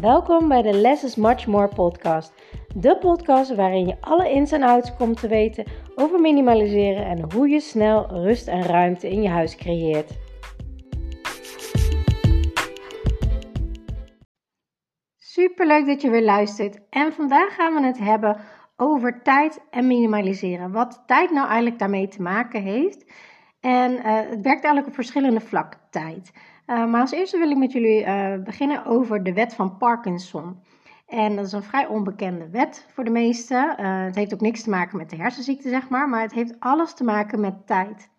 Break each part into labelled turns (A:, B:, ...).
A: Welkom bij de Less is Much More podcast. De podcast waarin je alle ins en outs komt te weten over minimaliseren en hoe je snel rust en ruimte in je huis creëert. Super leuk dat je weer luistert. En vandaag gaan we het hebben over tijd en minimaliseren. Wat tijd nou eigenlijk daarmee te maken heeft. En uh, het werkt eigenlijk op verschillende vlakken tijd. Uh, maar als eerste wil ik met jullie uh, beginnen over de wet van Parkinson. En dat is een vrij onbekende wet voor de meesten. Uh, het heeft ook niks te maken met de hersenziekte, zeg maar, maar het heeft alles te maken met tijd.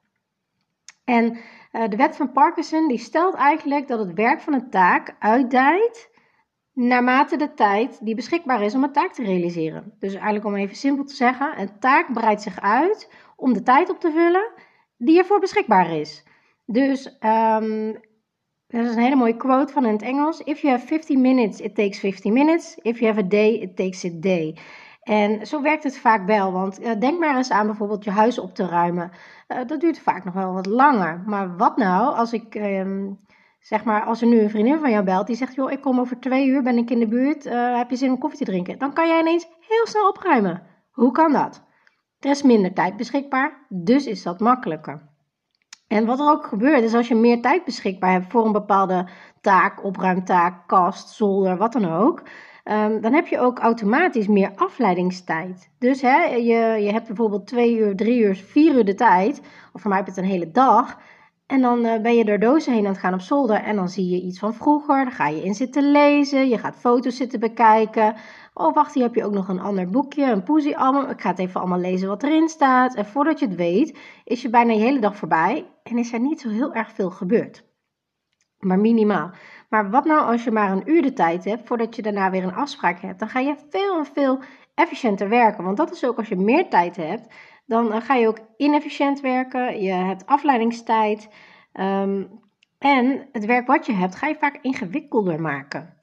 A: En de wet van Parkinson die stelt eigenlijk dat het werk van een taak uitdijt naarmate de tijd die beschikbaar is om een taak te realiseren. Dus eigenlijk om even simpel te zeggen, een taak breidt zich uit om de tijd op te vullen die ervoor beschikbaar is. Dus um, dat is een hele mooie quote van in het Engels. If you have 50 minutes, it takes 50 minutes. If you have a day, it takes a day. En zo werkt het vaak wel, want uh, denk maar eens aan bijvoorbeeld je huis op te ruimen. Uh, dat duurt vaak nog wel wat langer. Maar wat nou als ik, uh, zeg maar, als er nu een vriendin van jou belt die zegt, joh, ik kom over twee uur, ben ik in de buurt, eh, heb je zin om koffie te drinken? Dan kan jij ineens heel snel opruimen. Hoe kan dat? Er is minder tijd beschikbaar, dus is dat makkelijker. En wat er ook gebeurt, is als je meer tijd beschikbaar hebt voor een bepaalde taak, opruimtaak, kast, zolder, wat dan ook. Um, dan heb je ook automatisch meer afleidingstijd. Dus hè, je, je hebt bijvoorbeeld twee uur, drie uur, vier uur de tijd. Of voor mij heb je het een hele dag. En dan uh, ben je door dozen heen aan het gaan op zolder. En dan zie je iets van vroeger. Dan ga je in zitten lezen. Je gaat foto's zitten bekijken. Oh, wacht, hier heb je ook nog een ander boekje, een poesie-album. Ik ga het even allemaal lezen wat erin staat. En voordat je het weet, is je bijna je hele dag voorbij en is er niet zo heel erg veel gebeurd. Maar minimaal. Maar wat nou als je maar een uur de tijd hebt voordat je daarna weer een afspraak hebt? Dan ga je veel en veel efficiënter werken. Want dat is ook als je meer tijd hebt, dan eh, ga je ook inefficiënt werken. Je hebt afleidingstijd. Um, en het werk wat je hebt, ga je vaak ingewikkelder maken.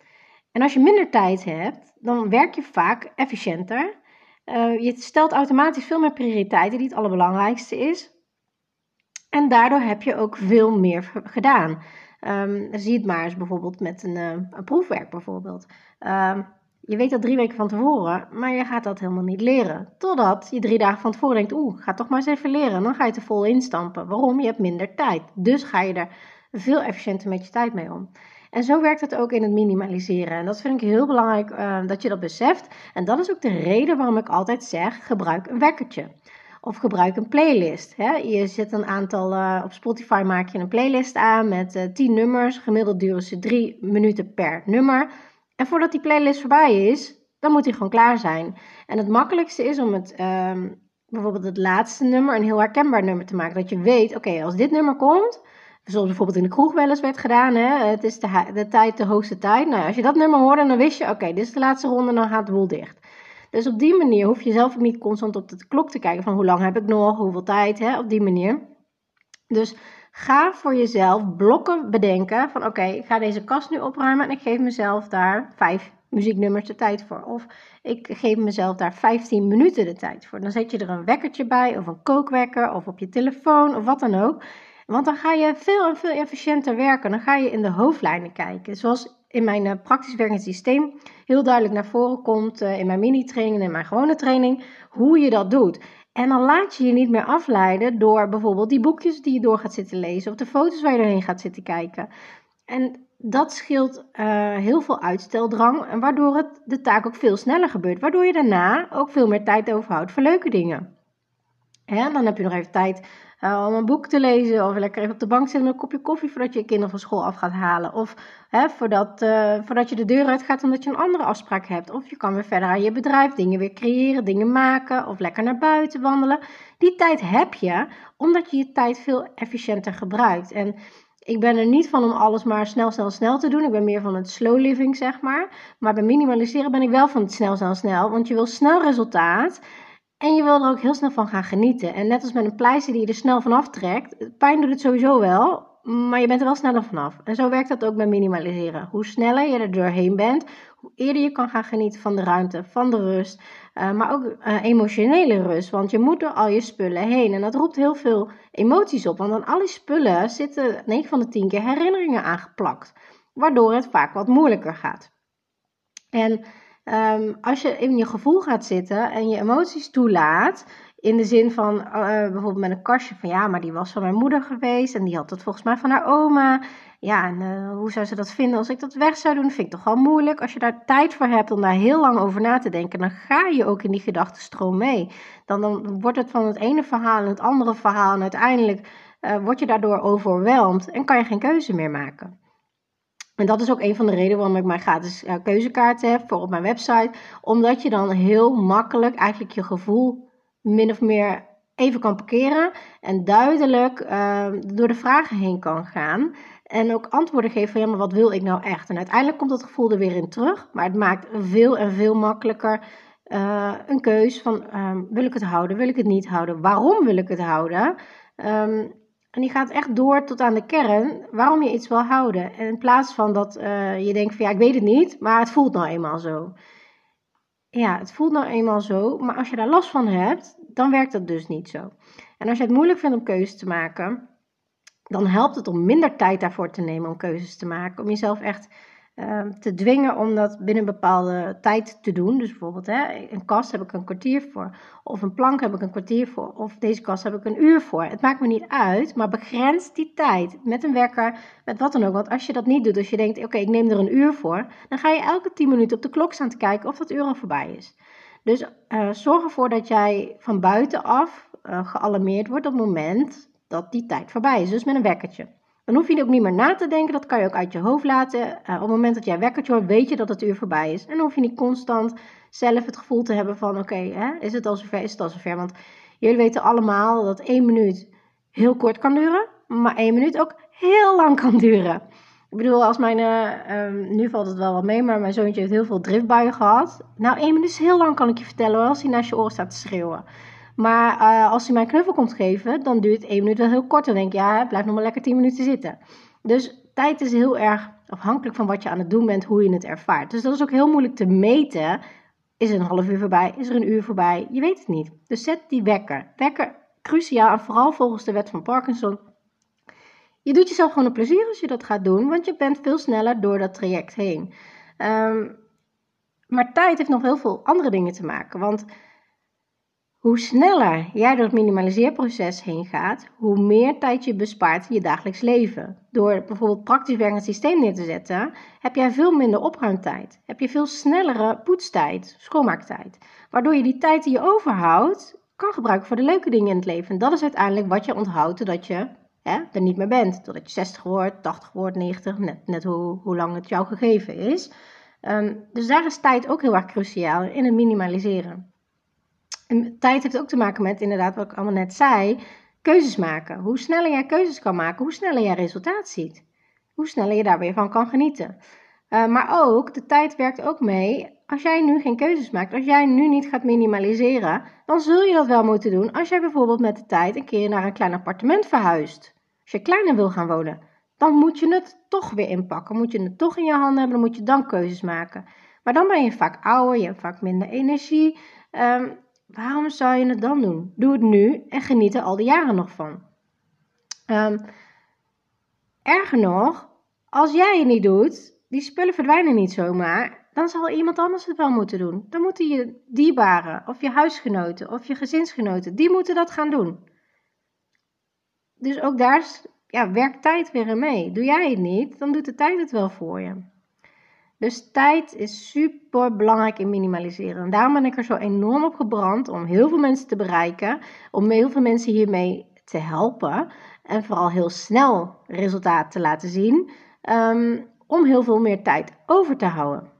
A: En als je minder tijd hebt, dan werk je vaak efficiënter. Uh, je stelt automatisch veel meer prioriteiten die het allerbelangrijkste is. En daardoor heb je ook veel meer gedaan. Um, zie het maar eens bijvoorbeeld met een, een proefwerk bijvoorbeeld. Um, je weet dat drie weken van tevoren, maar je gaat dat helemaal niet leren. Totdat je drie dagen van tevoren denkt, oeh, ga toch maar eens even leren. Dan ga je te vol instampen. Waarom? Je hebt minder tijd. Dus ga je er veel efficiënter met je tijd mee om. En zo werkt het ook in het minimaliseren. En dat vind ik heel belangrijk uh, dat je dat beseft. En dat is ook de reden waarom ik altijd zeg: gebruik een wekkertje. Of gebruik een playlist. Hè. Je zet een aantal, uh, op Spotify maak je een playlist aan met uh, eh, 10 nummers. Gemiddeld duren ze 3 minuten per nummer. En voordat die playlist voorbij is, dan moet die gewoon klaar zijn. En het makkelijkste is om het, uh, bijvoorbeeld het laatste nummer een heel herkenbaar nummer te maken. Dat je weet, oké, als dit nummer komt, Zoals bijvoorbeeld in de kroeg wel eens werd gedaan. Hè? Het is de, de tijd, de hoogste tijd. Nou, als je dat nummer hoorde, dan wist je, oké, dit is de laatste ronde, dan gaat de boel dicht. Dus op die manier hoef je zelf niet constant op de klok te kijken van hoe lang heb ik nog, hoeveel tijd, hè? op die manier. Dus ga voor jezelf blokken bedenken van oké, ik ga deze kast nu opruimen en ik geef mezelf daar vijf muzieknummers de tijd voor. Of ik geef mezelf daar 15 minuten de tijd voor. Dan zet je er een wekkertje bij of een kookwekker of op je telefoon of wat dan ook. Want dan ga je veel en veel efficiënter werken. Dan ga je in de hoofdlijnen kijken. Zoals in mijn uh, praktisch werkend systeem heel duidelijk naar voren komt uh, in mijn mini-training en in mijn gewone training, hoe je dat doet. En dan laat je je niet meer afleiden door bijvoorbeeld die boekjes die je door gaat zitten lezen of de foto's waar je doorheen gaat zitten kijken. En dat scheelt uh, heel veel uitsteldrang en waardoor het, de taak ook veel sneller gebeurt. Waardoor je daarna ook veel meer tijd overhoudt voor leuke dingen. Ja, dan heb je nog even tijd uh, om een boek te lezen of lekker even op de bank zitten met een kopje koffie voordat je je kinderen van school af gaat halen. Of hè, voordat, uh, voordat je de deur uit gaat omdat je een andere afspraak hebt. Of je kan weer verder aan je bedrijf dingen weer creëren, dingen maken of lekker naar buiten wandelen. Die tijd heb je omdat je je tijd veel efficiënter gebruikt. En ik ben er niet van om alles maar snel, snel, snel te doen. Ik ben meer van het slow living, zeg maar. Maar bij minimaliseren ben ik wel van het snel, snel, snel. Want je wil snel resultaat. En je wil er ook heel snel van gaan genieten. En net als met een pleister die je er snel vanaf trekt, pijn doet het sowieso wel, maar je bent er wel sneller vanaf. En zo werkt dat ook bij minimaliseren. Hoe sneller je er doorheen bent, hoe eerder je kan gaan genieten van de ruimte, van de rust, uh, maar ook uh, emotionele rust. Want je moet door al je spullen heen. En dat roept heel veel emoties op. Want aan al die spullen zitten 9 van de 10 keer herinneringen aangeplakt. Waardoor het vaak wat moeilijker gaat. En ehm, als je in je gevoel gaat zitten en je emoties toelaat, in de zin van uh, bijvoorbeeld met een kastje van ja, maar die was van mijn moeder geweest en die had het volgens mij van haar oma. Ja, en uh, hoe zou ze dat vinden als ik dat weg zou doen? Vind ik toch wel moeilijk. Als je daar tijd voor hebt om daar heel lang over na te denken, dan ga je ook in die gedachtenstroom mee. Dan, dan wordt het van het ene verhaal en het andere verhaal en uiteindelijk uh, word je daardoor overweldigd en kan je geen keuze meer maken. En dat is ook een van de redenen waarom ik mijn gratis uh, keuzekaarten heb voor op mijn website. Omdat je dan heel makkelijk eigenlijk je gevoel min of meer even kan parkeren en duidelijk uh, door de vragen heen kan gaan. En ook antwoorden geven van ja, maar wat wil ik nou echt? En uiteindelijk komt dat gevoel er weer in terug. Maar het maakt veel en veel makkelijker uh, een keus van um, wil ik het houden, wil ik het niet houden? Waarom wil ik het houden? Um, en die gaat echt door tot aan de kern waarom je iets wil houden. En in plaats van dat uh, je denkt van ja, ik weet het niet, maar het voelt nou eenmaal zo. Ja, het voelt nou eenmaal zo, maar als je daar last van hebt, dan werkt dat dus niet zo. En als je het moeilijk vindt om keuzes te maken, dan helpt het om minder tijd daarvoor te nemen om keuzes te maken. Om jezelf echt uh, te dwingen om dat binnen een bepaalde tijd te doen. Dus bijvoorbeeld hè, een kast heb ik een kwartier voor. Of een plank heb ik een kwartier voor. Of deze kast heb ik een uur voor. Het maakt me niet uit, maar begrens die tijd. Met een wekker, met wat dan ook. Want als je dat niet doet, als je denkt, oké, ik neem er een uur voor. Dan ga je elke 10 minuten op de klok staan te kijken of dat uur al voorbij is. Dus uh, zorg ervoor dat jij van buitenaf uh, gealarmeerd wordt op het moment dat die tijd voorbij is. Dus met een wekkertje. Dan hoef je ook niet meer na te denken, dat kan je ook uit je hoofd laten. Uh, op het moment dat jij wekkertje hoort, weet je dat het uur voorbij is. En dan hoef je niet constant zelf het gevoel te hebben van, oké, is het al zover, is het al zover? Want jullie weten allemaal dat één minuut heel kort kan duren, maar één minuut ook heel lang kan duren. Ik bedoel, als mijn, uh, nu valt het wel wat mee, maar mijn zoontje heeft heel veel driftbuien gehad. Nou, één minuut is heel lang, kan ik je vertellen, als hij naast je oren staat te schreeuwen. Maar uh, als hij mij knuffel komt geven, dan duurt één minuut wel heel kort. Dan denk ik, ja, blijf nog maar lekker tien minuten zitten. Dus tijd is heel erg afhankelijk van wat je aan het doen bent, hoe je het ervaart. Dus dat is ook heel moeilijk te meten. Is er een half uur voorbij? Is er een uur voorbij? Je weet het niet. Dus zet die wekker. Wekker, cruciaal en vooral volgens de wet van Parkinson. Je doet jezelf gewoon een plezier als je dat gaat doen, want je bent veel sneller door dat traject heen. Um, maar tijd heeft nog heel veel andere dingen te maken. Want hoe sneller jij door het minimaliseerproces heen gaat, hoe meer tijd je bespaart in je dagelijks leven. Door bijvoorbeeld praktisch werkend systeem neer te zetten, heb jij veel minder opruimtijd. Heb je veel snellere poetstijd, schoonmaaktijd. Waardoor je die tijd die je overhoudt, kan gebruiken voor de leuke dingen in het leven. En dat is uiteindelijk wat je onthoudt totdat je hè, er niet meer bent. Totdat je 60 wordt, 80 wordt, 90, net, hoe, hoe lang het jou gegeven is. Um, dus daar is tijd ook heel erg cruciaal in het minimaliseren. Tijd heeft ook te maken met, inderdaad, wat ik allemaal net zei, keuzes maken. Hoe sneller jij keuzes kan maken, hoe sneller jij resultaat ziet. Hoe sneller je daar weer van kan genieten. Uh, maar ook, de tijd werkt ook mee. Als jij nu geen keuzes maakt, als jij nu niet gaat minimaliseren, dan zul je dat wel moeten doen als jij bijvoorbeeld met de tijd een keer naar een klein appartement verhuist. Als je kleiner wil gaan wonen, dan moet je het toch weer inpakken. Moet je het toch in je handen hebben, dan moet je dan keuzes maken. Maar dan ben je vaak ouder, je hebt vaak minder energie. Um, Waarom zou je het dan doen? Doe het nu en geniet er al die jaren nog van. Um, erger nog, als jij het niet doet, die spullen verdwijnen niet zomaar, dan zal iemand anders het wel moeten doen. Dan moeten je dierbaren, of je huisgenoten, of je gezinsgenoten, die moeten dat gaan doen. Dus ook daar ja, werkt tijd weer in mee. Doe jij het niet, dan doet de tijd het wel voor je. Dus tijd is super belangrijk in minimaliseren. En daarom ben ik er zo enorm op gebrand om heel veel mensen te bereiken, om heel veel mensen hiermee te helpen en vooral heel snel resultaat te laten zien, um, om heel veel meer tijd over te houden.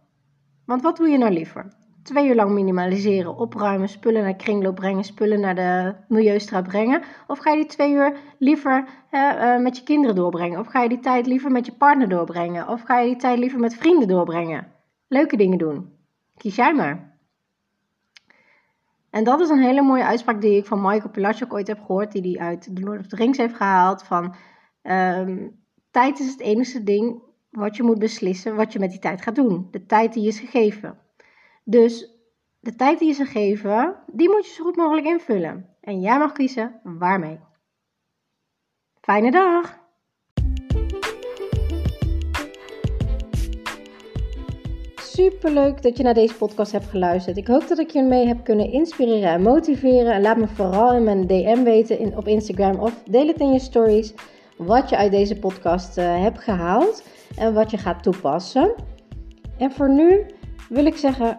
A: Want wat doe je nou liever? Twee uur lang minimaliseren, opruimen, spullen naar kringloop brengen, spullen naar de milieustraat brengen? Of ga je die twee uur liever uh, met je kinderen doorbrengen? Of ga je die tijd liever met je partner doorbrengen? Of ga je die tijd liever met vrienden doorbrengen? Leuke dingen doen. Kies jij maar. En dat is een hele mooie uitspraak die ik van Michael Pilatschuk ooit heb gehoord, die hij uit The Lord of the Rings heeft gehaald. Van um, tijd is het enige ding wat je moet beslissen wat je met die tijd gaat doen. De tijd die is gegeven. Dus de tijd die je ze geven, die moet je zo goed mogelijk invullen. En jij mag kiezen waarmee. Fijne dag! super leuk dat je naar deze podcast hebt geluisterd. Ik hoop dat ik je mee heb kunnen inspireren en motiveren. En laat me vooral in mijn DM weten in, op Instagram of deel het in je stories wat je uit deze podcast uh, hebt gehaald en wat je gaat toepassen. En voor nu wil ik zeggen: